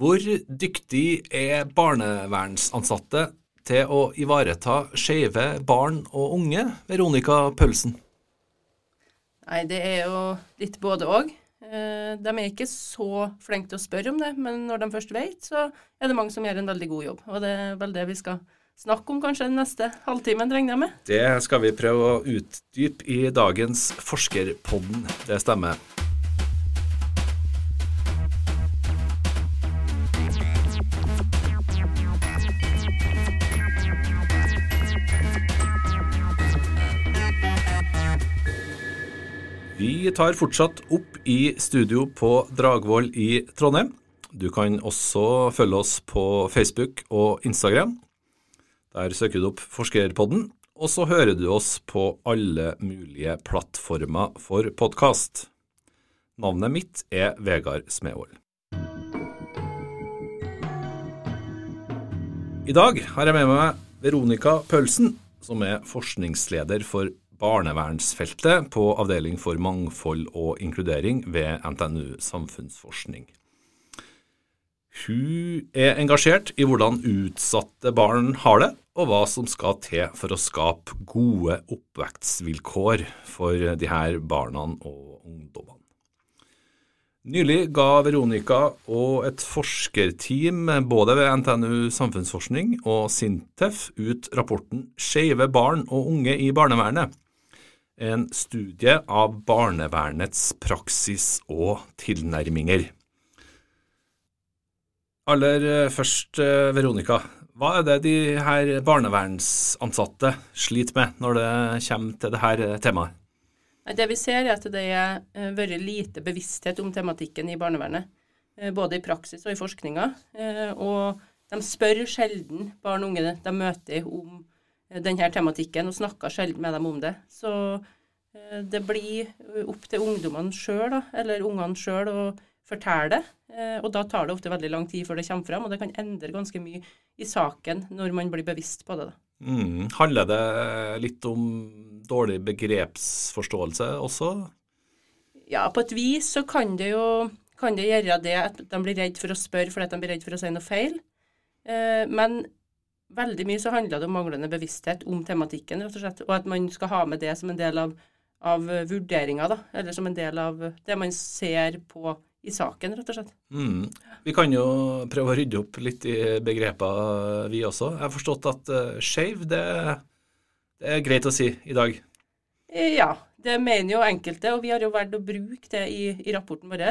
Hvor dyktig er barnevernsansatte til å ivareta skeive barn og unge, Veronica Pølsen? Nei, det er jo litt både òg. De er ikke så flinke til å spørre om det, men når de først vet, så er det mange som gjør en veldig god jobb. Og det er vel det vi skal snakke om kanskje den neste halvtimen, regner jeg med. Det skal vi prøve å utdype i dagens Forskerpodden. Det stemmer. Vi tar fortsatt opp i studio på Dragvoll i Trondheim. Du kan også følge oss på Facebook og Instagram. Der søker du opp Forskerpodden, og så hører du oss på alle mulige plattformer for podkast. Navnet mitt er Vegard Smevold. I dag har jeg med meg Veronica Pølsen, som er forskningsleder for barnevernsfeltet på Avdeling for mangfold og inkludering ved NTNU Samfunnsforskning. Hun er engasjert i hvordan utsatte barn har det, og hva som skal til for å skape gode oppvekstvilkår for de her barna og ungdommene. Nylig ga Veronica og et forskerteam både ved NTNU Samfunnsforskning og Sintef ut rapporten Skeive barn og unge i barnevernet en studie av barnevernets praksis og tilnærminger. Aller eh, først, eh, Veronica. Hva er det de her barnevernsansatte sliter med når det kommer til dette temaet? Det vi ser, er at det har eh, vært lite bevissthet om tematikken i barnevernet. Både i praksis og i forskninga. Og de spør sjelden barn og unge de møter om denne tematikken, og snakker sjelden med dem om det. Så eh, det blir opp til ungdommene sjøl, eller ungene sjøl, å fortelle det. Eh, og da tar det ofte veldig lang tid før det kommer fram, og det kan endre ganske mye i saken når man blir bevisst på det. Mm. Handler det litt om dårlig begrepsforståelse også? Ja, på et vis så kan det jo kan det gjøre det at de blir redd for å spørre fordi de blir redd for å si noe feil. Eh, men veldig mye så handler det om manglende bevissthet om tematikken, rett og slett. Og at man skal ha med det som en del av, av vurderinga, da. Eller som en del av det man ser på i saken, rett og slett. Mm. Vi kan jo prøve å rydde opp litt i begreper, vi også. Jeg har forstått at uh, skeiv, det, det, er greit å si i dag? Eh, ja, det mener jo enkelte, og vi har jo valgt å bruke det i, i rapporten vår.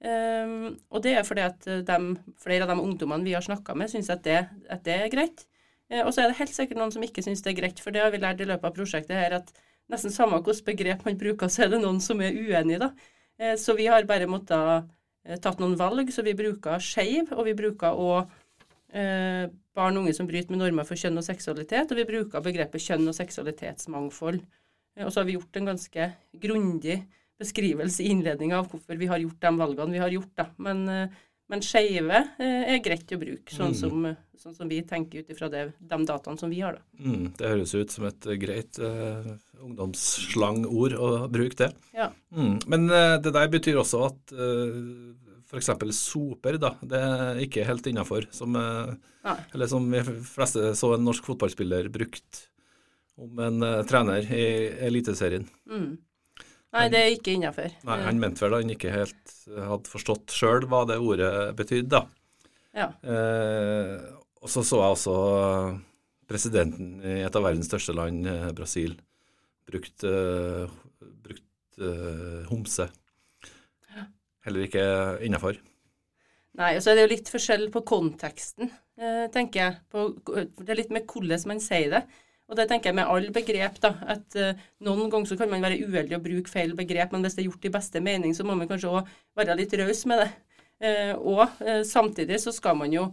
Um, og det er fordi at eh, de, flere av de ungdommene vi har snakka med, syns at, at, det er greit. Uh, og så er det helt sikkert noen som ikke syns det er greit, for det har vi lært i løpet av prosjektet her, at nesten samme hvilket begrep man bruker, så er det noen som er uenig, da. Uh, så vi har bare måttet uh, tatt noen valg, så vi bruker skeiv, og vi bruker òg barn og unge som bryter med normer for kjønn og seksualitet, og vi bruker begrepet kjønn og seksualitetsmangfold. og så har vi gjort en ganske grundig beskrivelse i innledninga av hvorfor vi har gjort de valgene vi har gjort. Da. Men, eh, men skeive eh, er greit å bruke, sånn, mm. som, sånn som, vi tenker ut ifra de dataene som vi har. Da. Mm, det høres ut som et greit uh, ungdomsslangord å bruke det. Ja. Mm, men uh, det der betyr også at uh, f.eks. soper da, det er ikke helt innafor. Som, eller som de fleste så en norsk fotballspiller brukt om en uh, trener i Eliteserien. Mm. Nei, det er ikke innafor. Nei, Han mente vel han ikke helt hadde forstått sjøl hva det ordet betydde, da. Ja. Eh, og så så jeg også presidenten i et av verdens største land, eh, Brasil, brukt, uh, brukt uh, homse. Ja. Heller ikke innafor. Nei, og så er det jo litt forskjell på konteksten, eh, tenker jeg. På, det er litt med hvordan man sier det. Og det tenker jeg med alle begrep, da, at uh, noen ganger så kan man være uheldig og bruke feil begrep, men hvis det er gjort i beste mening, så må man kanskje òg være litt raus med det. Uh, og uh, samtidig så skal man jo,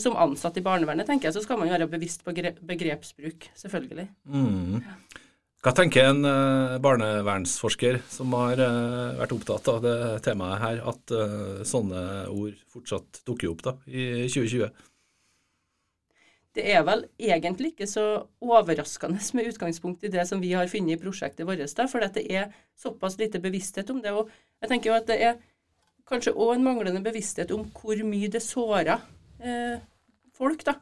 som ansatt i barnevernet, tenker jeg, så skal man jo være bevisst på begrepsbruk, selvfølgelig. Mm. Hva tenker en barnevernsforsker som har vært opptatt av det temaet her, at sånne ord fortsatt dukker opp da, i 2020? Det er vel egentlig ikke så overraskende med utgangspunkt i det som vi har funnet i prosjektet vårt, for det er såpass lite bevissthet om det. Og jeg tenker jo at det er kanskje òg en manglende bevissthet om hvor mye det sårer eh, folk, da.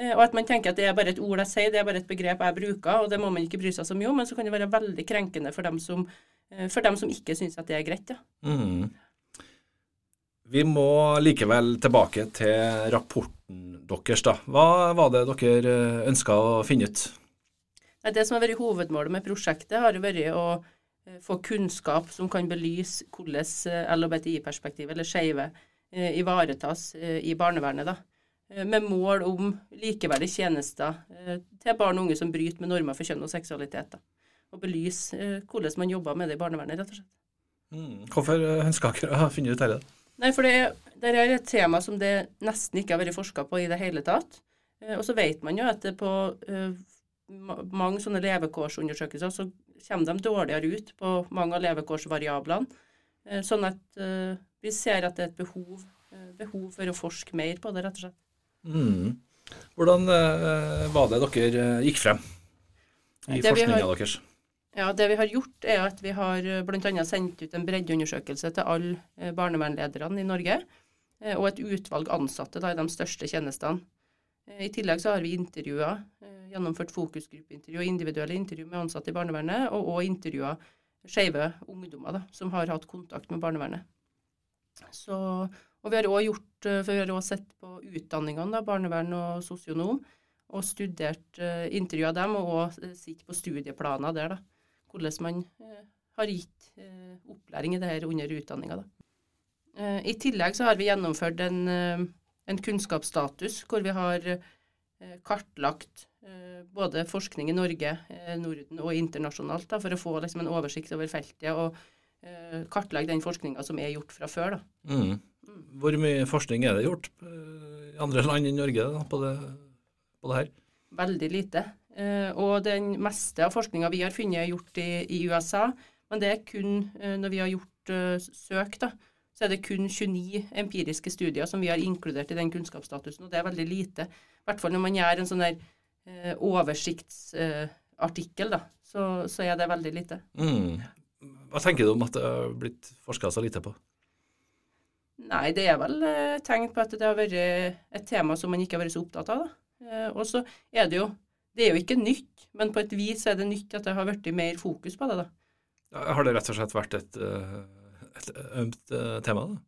Eh, og at man tenker at det er bare et ord jeg sier, det er bare et begrep jeg bruker, og det må man ikke bry seg så mye om, men så kan det være veldig krenkende for dem som, eh, for dem som ikke syns at det er greit. Ja. Mm. Vi må likevel tilbake til rapporten deres. da. Hva var det dere ønska å finne ut? Det som har vært hovedmålet med prosjektet, har jo vært å eh, få kunnskap som kan belyse hvordan eh, LHBTI-perspektivet, eller skeive, eh, ivaretas i barnevernet. da. Med mål om likeverdige tjenester til barn og unge som bryter med normer for kjønn og seksualitet. da. Og belyse hvordan man jobber med det i barnevernet, rett og slett. Mm. Hvorfor ønsker dere å finne ut dette? Nei, for det, det, er et tema som det nesten ikke har vært forska på i det hele tatt. Eh, og så vet man jo at det på uh, mange sånne levekårsundersøkelser så kommer de dårligere ut på mange av levekårsvariablene. Uh, sånn at vi ser at det er et behov, behov, for å forske mer på det, rett og slett. Mm. Hvordan var det dere gikk frem i forskninga deres? Ja, Det vi har gjort, er at vi har eh, bl.a. sendt ut en breddeundersøkelse til alle eh, barnevernlederne i Norge, eh, og et utvalg ansatte da, i de største tjenestene. I tillegg så har vi intervjua, gjennomført fokusgruppeintervju og individuelle intervju med ansatte i barnevernet, og òg intervjua skeive ungdommer da, som har hatt kontakt med barnevernet. Så, og vi har òg gjort, for vi har også sett på utdanningene, da, barnevern og sosionom, og studert intervjua dem, og òg sett på studieplaner der. da hvordan man eh, har gitt eh, opplæring i det her under utdanninga. Eh, I tillegg så har vi gjennomført en, en kunnskapsstatus hvor vi har kartlagt både forskning i Norge, Norden og internasjonalt da, for å få liksom, en oversikt over feltet og kartlegge den forskninga som er gjort fra før. Mm. mm. Hvor mye forskning er det gjort i andre land enn Norge da, på, det, på det her? Veldig lite. Uh, og den meste av forskninga vi har funnet, er gjort i, i, USA. Men det er kun uh, når vi har gjort uh, søk, da, så er det kun 29 empiriske studier som vi har inkludert i den kunnskapsstatusen. Og det er veldig lite. I hvert fall når man gjør en sånn der oversiktsartikkel, da, så, så, er det veldig lite. Mm. Hva tenker du om at det har blitt forska så lite på? Nei, det er vel tegn på at det har vært et tema som man ikke har vært så opptatt av. da. Og så er det jo det er jo ikke nytt, men på et vis er det nytt at det har blitt mer fokus på det. da. Har det rett og slett vært et, eh, et ømt eh, tema? da?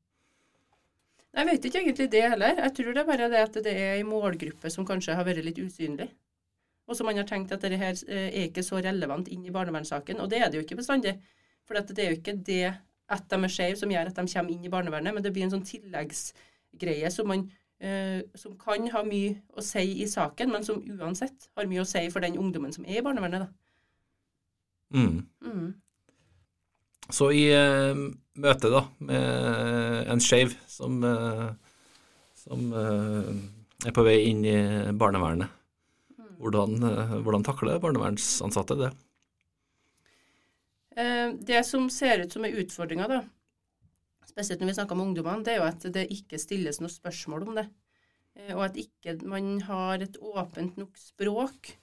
Jeg vet ikke egentlig det heller. Jeg tror det er bare det at det er en målgruppe som kanskje har vært litt usynlig. Og så man har tenkt at dette her eh, er ikke så relevant inn i barnevernssaken. Og det er det jo ikke bestandig. For det er jo ikke det at de er skeive som gjør at de kommer inn i barnevernet, men det blir en sånn tilleggsgreie som man som kan ha mye å si i saken, men som uansett har mye å si for den ungdommen som er i barnevernet. da. Mm. Mm. Så i eh, møte da, med en skeiv som, eh, som eh, er på vei inn i barnevernet, mm. hvordan, eh, hvordan takler barnevernsansatte det? Eh, det som ser ut som er utfordringa, da, spesielt når vi snakker om ungdommene, det er jo at det ikke stilles noe spørsmål om det. Eh, og at ikke man har et åpent nok språk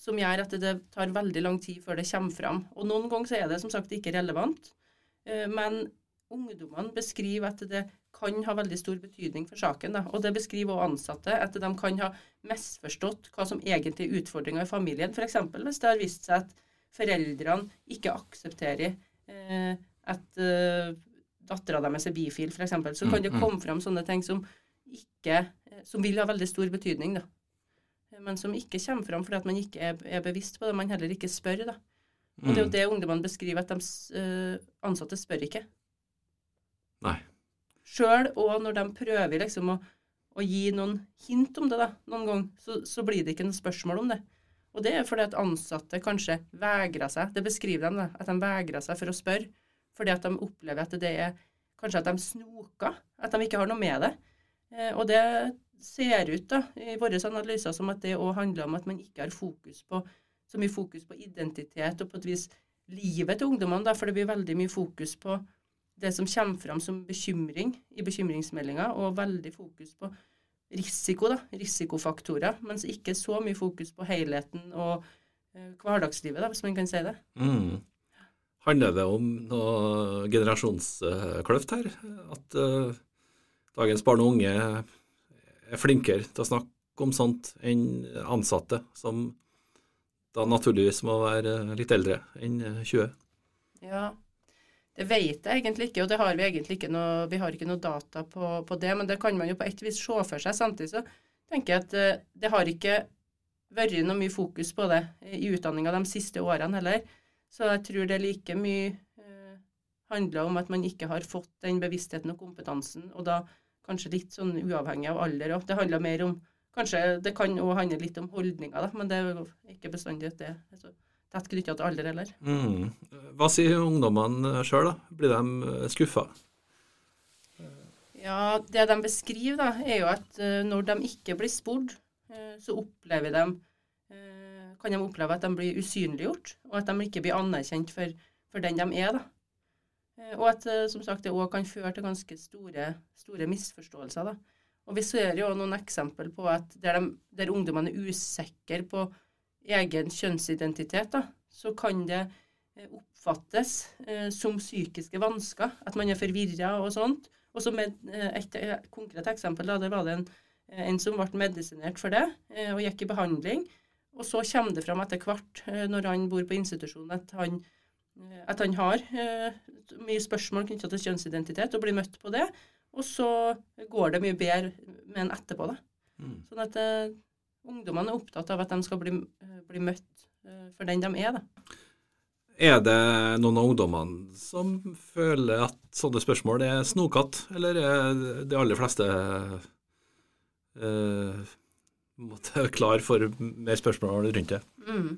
som gjør at det tar veldig lang tid før det kommer fram. Og noen ganger så er det som sagt ikke relevant. Eh, men ungdommene beskriver at det kan ha veldig stor betydning for saken. Da. Og det beskriver også ansatte, at de kan ha misforstått hva som egentlig er utfordringa i familien. F.eks. hvis det har vist seg at foreldrene ikke aksepterer eh, at dattera deres er bifil, f.eks., så kan det mm, mm. komme fram sånne ting som, ikke, som vil ha veldig stor betydning, da. Men som ikke kommer fram fordi at man ikke er, er bevisst på det. Man heller ikke spør, da. Og det er jo mm. det ungdommene beskriver, at de uh, ansatte spør ikke. Nei. Sjøl og når de prøver liksom å, å, gi noen hint om det, da, noen gang, så, så, blir det ikke noe spørsmål om det. Og det er fordi at ansatte kanskje vegrer seg. Det beskriver de, da, at de vegrer seg for å spørre fordi at de opplever at det er kanskje at de snoker, at de ikke har noe med det. Eh, og det ser ut da, i våre analyser som at det òg handler om at man ikke har fokus på, så mye fokus på identitet og på et vis livet til ungdommene, da, for det blir veldig mye fokus på det som kommer fram som bekymring i bekymringsmeldinga, og veldig fokus på risiko, da, risikofaktorer, mens ikke så mye fokus på helheten og eh, hverdagslivet, da, hvis man kan si det. Mm. Handler det om noe generasjonskløft her? At uh, dagens barn og unge er flinkere til å snakke om sånt enn ansatte, som da naturligvis må være litt eldre enn 20? Ja, det vet jeg egentlig ikke, og det har vi egentlig ikke noe, vi har ikke noe data på, på, det. Men det kan man jo på et vis se for seg. Samtidig så tenker jeg at uh, det har ikke vært noe mye fokus på det i utdanninga de siste årene heller. Så jeg tror det like mye eh, handler om at man ikke har fått den bevisstheten og kompetansen, og da kanskje litt sånn uavhengig av alder òg. Det handler mer om Kanskje det kan òg handle litt om holdninger, da, men det er jo ikke bestandig at det er så tett knytta til alder heller. Mm. Hva sier ungdommene sjøl, da? Blir de eh, skuffa? Ja, det de beskriver, da, er jo at uh, når de ikke blir spurt, uh, så opplever de kan de oppleve at de blir usynliggjort, og at de ikke blir anerkjent for, for den de er. da. Eh, og at eh, som sagt, det òg kan føre til ganske store, store misforståelser. da. Og Vi ser jo noen eksempel på at der, de, der ungdommene er usikre på egen kjønnsidentitet, da, så kan det eh, oppfattes eh, som psykiske vansker. At man er forvirra og sånt. Og som et, et, konkret eksempel, da, der var det en, en som ble medisinert for det, og gikk i behandling. Og så kommer det fram etter hvert, eh, når han bor på institusjon, at han, eh, at han har eh, mye spørsmål knytta til kjønnsidentitet, og blir møtt på det. Og så går det mye bedre med en etterpå. Da. Mm. Sånn at uh, ungdommene er opptatt av at de skal bli, uh, bli møtt uh, for den de er. Da. Er det noen av ungdommene som føler at sånne spørsmål er snokete, eller er de aller fleste måtte klar for mer spørsmål rundt det. Mm.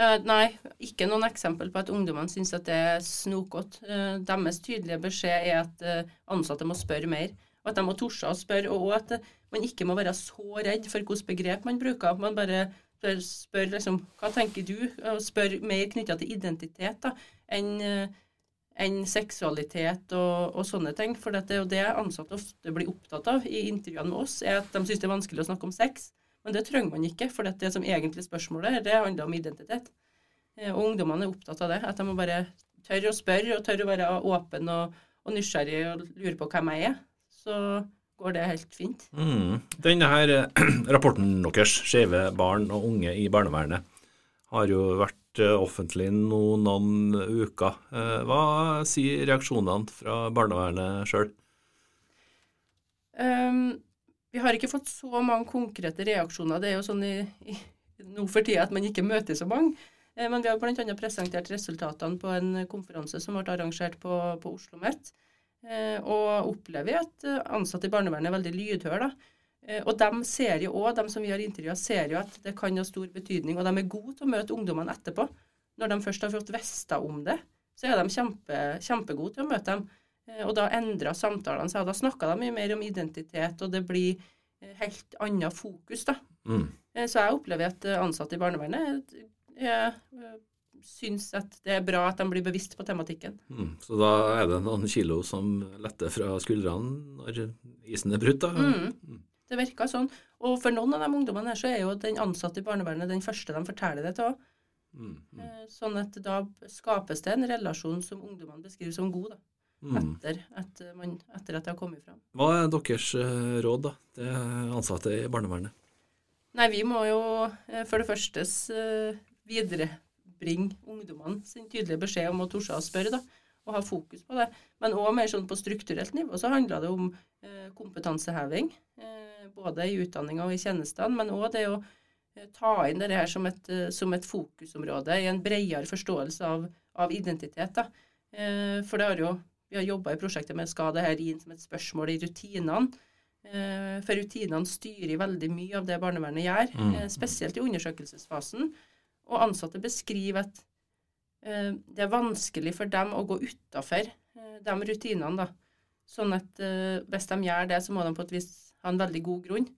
Uh, nei, ikke noen eksempel på at ungdommene syns at det er snokete. Uh, deres tydelige beskjed er at uh, ansatte må spørre mer, og at de må torde å spørre. Og at man ikke må være så redd for hvilke begrep man bruker. Man bare spør liksom Hva tenker du? Og spør mer knytta til identitet da, enn enn seksualitet og, og, sånne ting. For det er jo det ansatte ofte blir opptatt av i intervjuene med oss, er at de syns det er vanskelig å snakke om sex. Men det trenger man ikke, for det som egentlig spørsmålet det handler om identitet. Eh, og ungdommene er opptatt av det. At de må bare tørre å spørre og tørre å være åpen og, og nysgjerrig og lure på hvem jeg er. Så går det helt fint. Mm. Denne her eh, rapporten deres, 'Skeive barn og unge i barnevernet', har jo vært eh, offentlig nå noen uker. Hva sier reaksjonene fra barnevernet sjøl? Um, vi har ikke fått så mange konkrete reaksjoner. Det er jo sånn i, i, nå for tida at man ikke møter så mange. Eh, men vi har bl.a. presentert resultatene på en konferanse som ble arrangert på, på Oslo OsloMet. Eh, og opplever at ansatte i barnevernet er veldig lydhøre. Eh, og de ser jo også, de som vi har intervjua, ser jo at det kan ha stor betydning. Og de er gode til å møte ungdommene etterpå. Når de først har fått vite om det, så er de kjempe, kjempegode til å møte dem. Eh, og da endra samtalene seg. Da snakka de mye mer om identitet, og det blir eh, helt annet fokus, da. Mm. Eh, så jeg opplever at ansatte i barnevernet jeg, syns at det er bra at de blir bevisst på tematikken. Mm. Så da er det noen kilo som letter fra skuldrene når isen er brutt, da? Mm. mm. Det virker sånn. Og for noen av de ungdommene her, så er jo den ansatte i barnevernet den første de forteller det til òg. Mm, mm. Sånn at da skapes det en relasjon som ungdommene beskriver som god. da. Mm. Etter, etter, man, etter, at det har kommet fram. Hva er deres eh, råd da, til ansatte i barnevernet? Nei, Vi må jo eh, for det første eh, viderebringe ungdommene sin tydelige beskjed om å torde å spørre. da, og ha fokus på det. Men òg mer sånn på strukturelt nivå så handler det om eh, kompetanseheving. Eh, både i utdanninga og i tjenestene, men òg det å ta inn det her som et, som et, fokusområde i en bredere forståelse av, av identitet. da. for det har jo vi har jobba i prosjektet med skal det her inn som et spørsmål i rutinene. Eh, for rutinene styrer veldig mye av det barnevernet gjør, mm. Eh, spesielt i undersøkelsesfasen. Og ansatte beskriver at eh, det er vanskelig for dem å gå utafor de rutinene. da. Sånn at hvis de gjør det, så må de på et vis ha en veldig god grunn.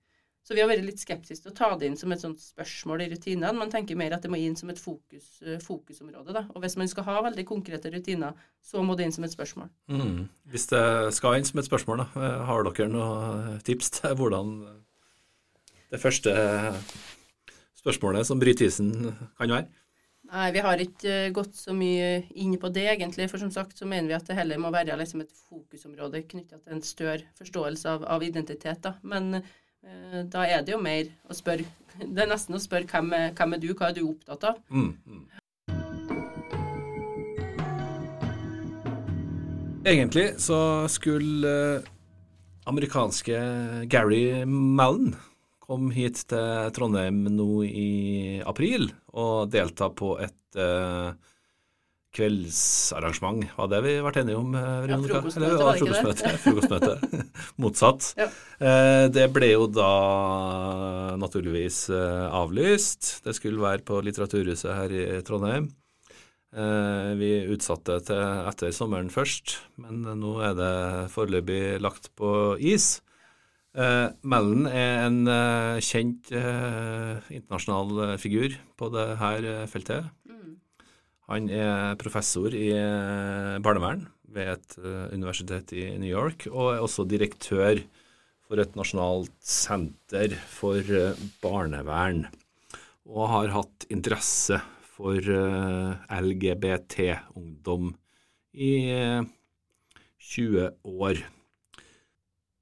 Så vi har vært litt skeptiske til å ta det inn som et sånt spørsmål i rutinene. Man tenker mer at det må inn som et fokus, eh, fokusområde. Da. Og hvis man skal ha veldig konkrete rutiner, så må det inn som et spørsmål. Mm. Hvis det skal inn som et spørsmål, da, eh, har dere noen tips til hvordan det første spørsmålet som bryter isen, kan være? Nei, vi har ikke eh, gått så mye inn på det, egentlig. For som sagt så mener vi at det heller må være liksom et fokusområde knytta til en større forståelse av, av identitet. Da. Men eh, da er det jo mer å spørre Det er nesten å spørre hvem hvem er du, hva er du opptatt av? Mm, mm. Egentlig så skulle eh, amerikanske Gary Mallon komme hit til Trondheim nå i april og delta på et uh, kveldsarrangement. Var det vi ble enige om? Uh, ja, frokostmøte, var det ikke det? Frokostmøte. Motsatt. Ja. Uh, det ble jo da naturligvis avlyst. Det skulle være på Litteraturhuset her i Trondheim. Vi utsatte til etter sommeren først, men nå er det foreløpig lagt på is. Mellon er en kjent internasjonal figur på dette feltet. Han er professor i barnevern ved et universitet i New York, og er også direktør for et nasjonalt senter for barnevern. Og har hatt interesse for LGBT-ungdom i 20 år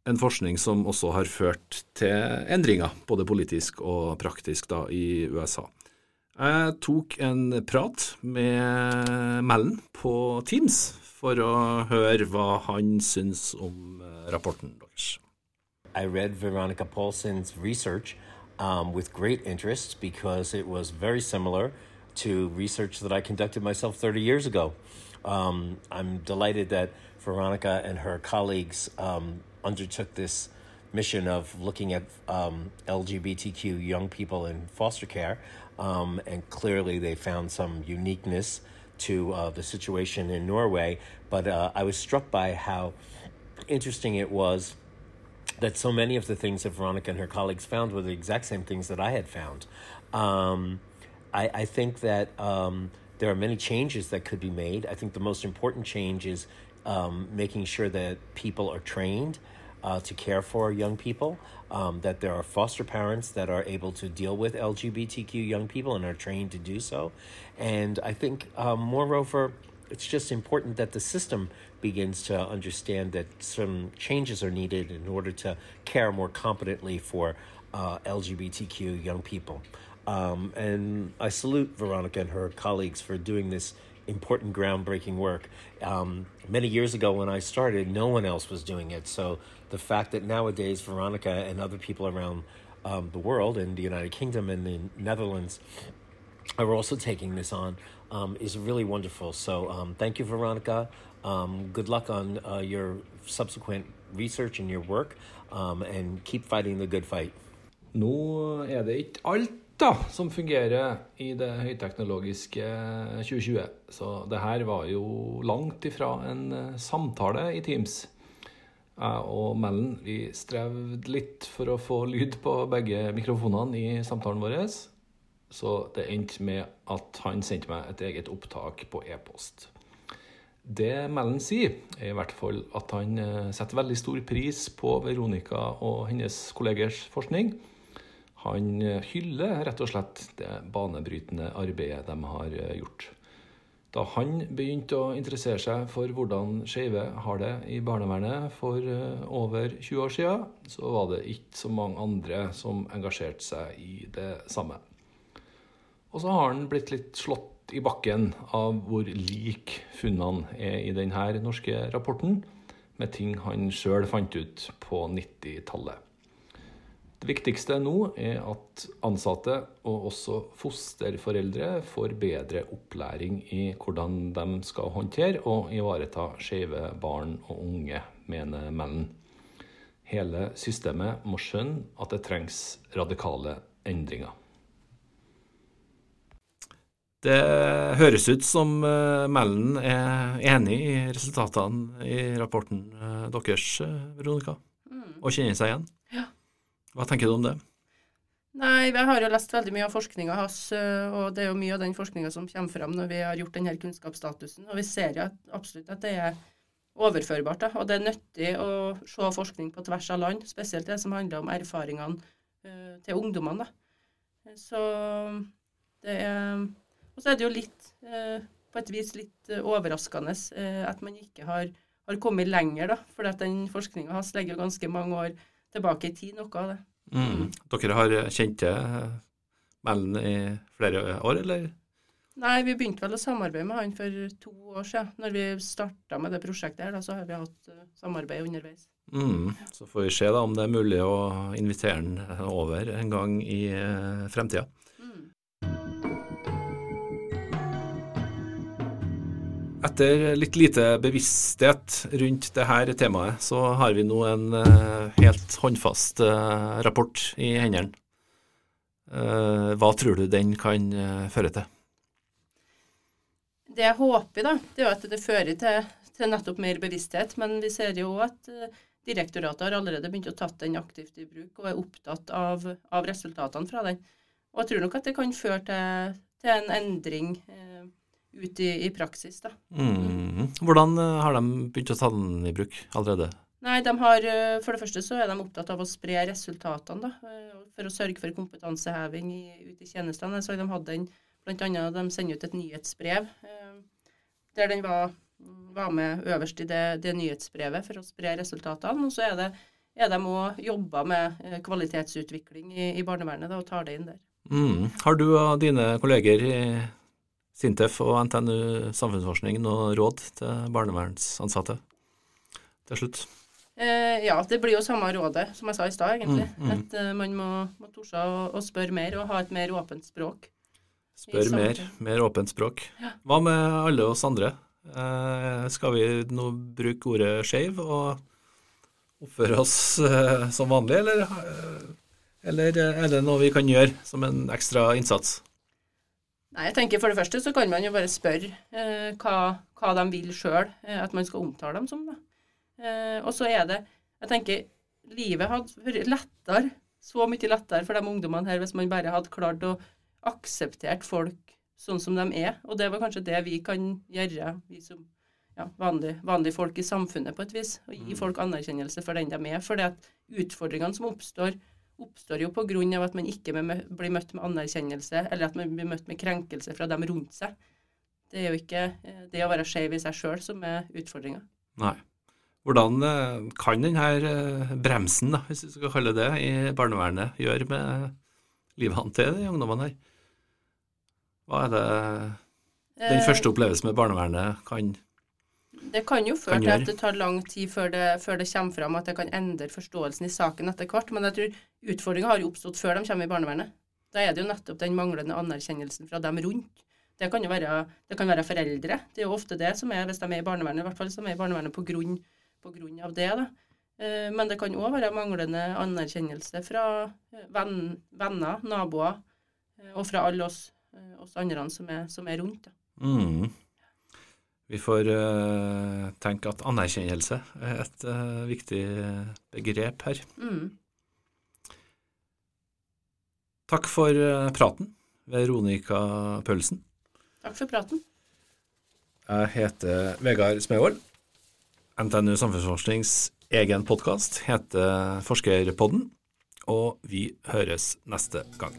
en forskning som også har ført til endringer, både politisk og praktisk, da, i USA. Jeg tok en prat med Mellen på Teams for å høre hva han syns om eh, rapporten deres. I read Veronica Paulson's research um, with great interest because it was very similar to research that I conducted myself 30 years ago. Um, I'm delighted that Veronica and her colleagues um, undertook this mission of looking at um, LGBTQ young people in foster care, um, and clearly they found some uniqueness to uh, the situation in Norway. But uh, I was struck by how interesting it was that so many of the things that Veronica and her colleagues found were the exact same things that I had found. Um, I, I, think that um, there are many changes that could be made. I think the most important change is um, making sure that people are trained uh, to care for young people, um, that there are foster parents that are able to deal with LGBTQ young people and are trained to do so. And I think, um, moreover, it's just important that the system begins to understand that some changes are needed in order to care more competently for uh, LGBTQ young people. Um, and I salute Veronica and her colleagues for doing this important groundbreaking work. Um, many years ago, when I started, no one else was doing it. So the fact that nowadays Veronica and other people around um, the world, in the United Kingdom and the Netherlands, are also taking this on um, is really wonderful. So um, thank you, Veronica. Um, good luck on uh, your subsequent research and your work, um, and keep fighting the good fight. Nå er det ikke alt da, som fungerer i det høyteknologiske 2020. Så det her var jo langt ifra en eh, samtale i Teams. Jeg og Mellen vi strevde litt for å få lyd på begge mikrofonene i samtalen vår. Så det endte med at han sendte meg et eget opptak på e-post. Det Mellen sier, er i hvert fall at han eh, setter veldig stor pris på Veronica og hennes kollegers forskning han eh, hyller rett og slett det banebrytende arbeidet de har eh, gjort. Da han begynte å interessere seg for hvordan skeive har det i barnevernet for eh, over 20 år siden, så var det ikke så mange andre som engasjerte seg i det samme. Og så har han blitt litt slått i bakken av hvor lik funnene er i denne norske rapporten, med ting han sjøl fant ut på 90-tallet. Det viktigste nå er at ansatte og også fosterforeldre får bedre opplæring i hvordan de skal håndtere og ivareta skeive barn og unge, mener Mellen. Hele systemet må skjønne at det trengs radikale endringer. Det høres ut som eh, Mellen er enig i resultatene i rapporten eh, deres, eh, Veronica, mm. og kjenner seg igjen? Ja. Hva tenker du om det? Nei, Jeg har jo lest veldig mye av forskninga hans, eh, og det er jo mye av den forskninga som kommer fram når vi har gjort denne kunnskapsstatusen. Og vi ser jo absolutt at det er overførbart. Da. Og det er nyttig å se forskning på tvers av land, spesielt det som handler om erfaringene uh, til ungdommene. Da. Så det er Og så er det jo litt, uh, på et vis litt eh, overraskende at man ikke har, har kommet lenger, da. For at den forskninga hans legger jo ganske mange år tilbake i tid, noe av det. Mm. Dere har kjent til Mellen i flere år, eller? Nei, vi begynte vel å samarbeide med han for to år siden. Når vi starta med det prosjektet her, da, så har vi hatt uh, samarbeid underveis. Mm. Så får vi se da om det er mulig å invitere han over en gang i uh, fremtida. Etter litt lite bevissthet rundt dette temaet, så har vi nå en uh, helt håndfast uh, rapport i hendene. Uh, hva tror du den kan føre til? Det jeg håper, da, det er at det fører til, til nettopp mer bevissthet. Men vi ser jo at direktoratet har allerede begynt å tatt den aktivt i bruk og er opptatt av, av resultatene fra den. Og jeg tror nok at det kan føre til, til en endring eh, ut i, i, praksis. da. Mm. Hvordan eh, har de begynt å ta den i bruk allerede? Nei, de har, eh, For det første så er de opptatt av å spre resultatene da, eh, for å sørge for kompetanseheving i, ute i tjenestene. Så de hadde en, blant annet, de sender ut et nyhetsbrev der den var var med øverst i det, det, nyhetsbrevet for å spre resultatene. Og så er det er de òg jobba med kvalitetsutvikling i, i barnevernet da, og tar det inn der. Mm. Har du og dine kolleger i Sintef og NTNU samfunnsforskning noe råd til barnevernsansatte til slutt? Eh, ja, det blir jo samme rådet som jeg sa i stad, egentlig. Mm, mm. At uh, man må, må torde å, å, spørre mer og ha et mer åpent språk. Spør mer, mer åpent språk. Ja. Hva med alle oss andre? Eh, skal vi nå bruke ordet skeiv og oppføre oss eh, som vanlig, eller, eh, eller, er det noe vi kan gjøre som en ekstra innsats? Nei, jeg tenker For det første så kan man jo bare spørre eh, hva, hva, de vil sjøl at man skal omtale dem som. Eh, og så er det Jeg tenker livet hadde vært lettere, så mye lettere for de ungdommene her hvis man bare hadde klart å akseptert folk sånn som de er. Og det var kanskje det vi kan gjøre, vi som ja, vanlige, vanlige, folk i samfunnet, på et vis. Og gi mm. folk anerkjennelse for den de er. For det at utfordringene som oppstår, oppstår jo pga. at man ikke blir møtt med anerkjennelse, eller at man blir møtt med krenkelse fra dem rundt seg. Det er jo ikke eh, det å være skeiv i seg sjøl som er utfordringa. Nei. Hvordan eh, kan denne eh, bremsen, da, hvis vi skal kalle det, i barnevernet gjøre med livet til de ungdommene her? Hva er det den første opplevelsen med barnevernet kan Det kan jo føre til at det tar lang tid før det, før det, kommer fram at det kan endre forståelsen i saken etter hvert. Men jeg tror utfordringa har jo oppstått før de kommer i barnevernet. Da er det jo nettopp den manglende anerkjennelsen fra dem rundt. Det kan jo være, det kan være foreldre. Det er jo ofte det som er, hvis de er i barnevernet, i hvert fall som er i barnevernet på grunn, på grunn av det. da. Eh, men det kan òg være manglende anerkjennelse fra venn, venner, naboer og fra alle oss Eh, oss andre som er, som er rundt. Mm. Vi får uh, tenke at anerkjennelse er et uh, viktig begrep her. Mm. Takk for uh, praten, Veronica Pølsen. Takk for praten. Jeg heter Vegard Smevold. NTNU Samfunnsforsknings egen podkast heter Forskerpodden, og vi høres neste gang.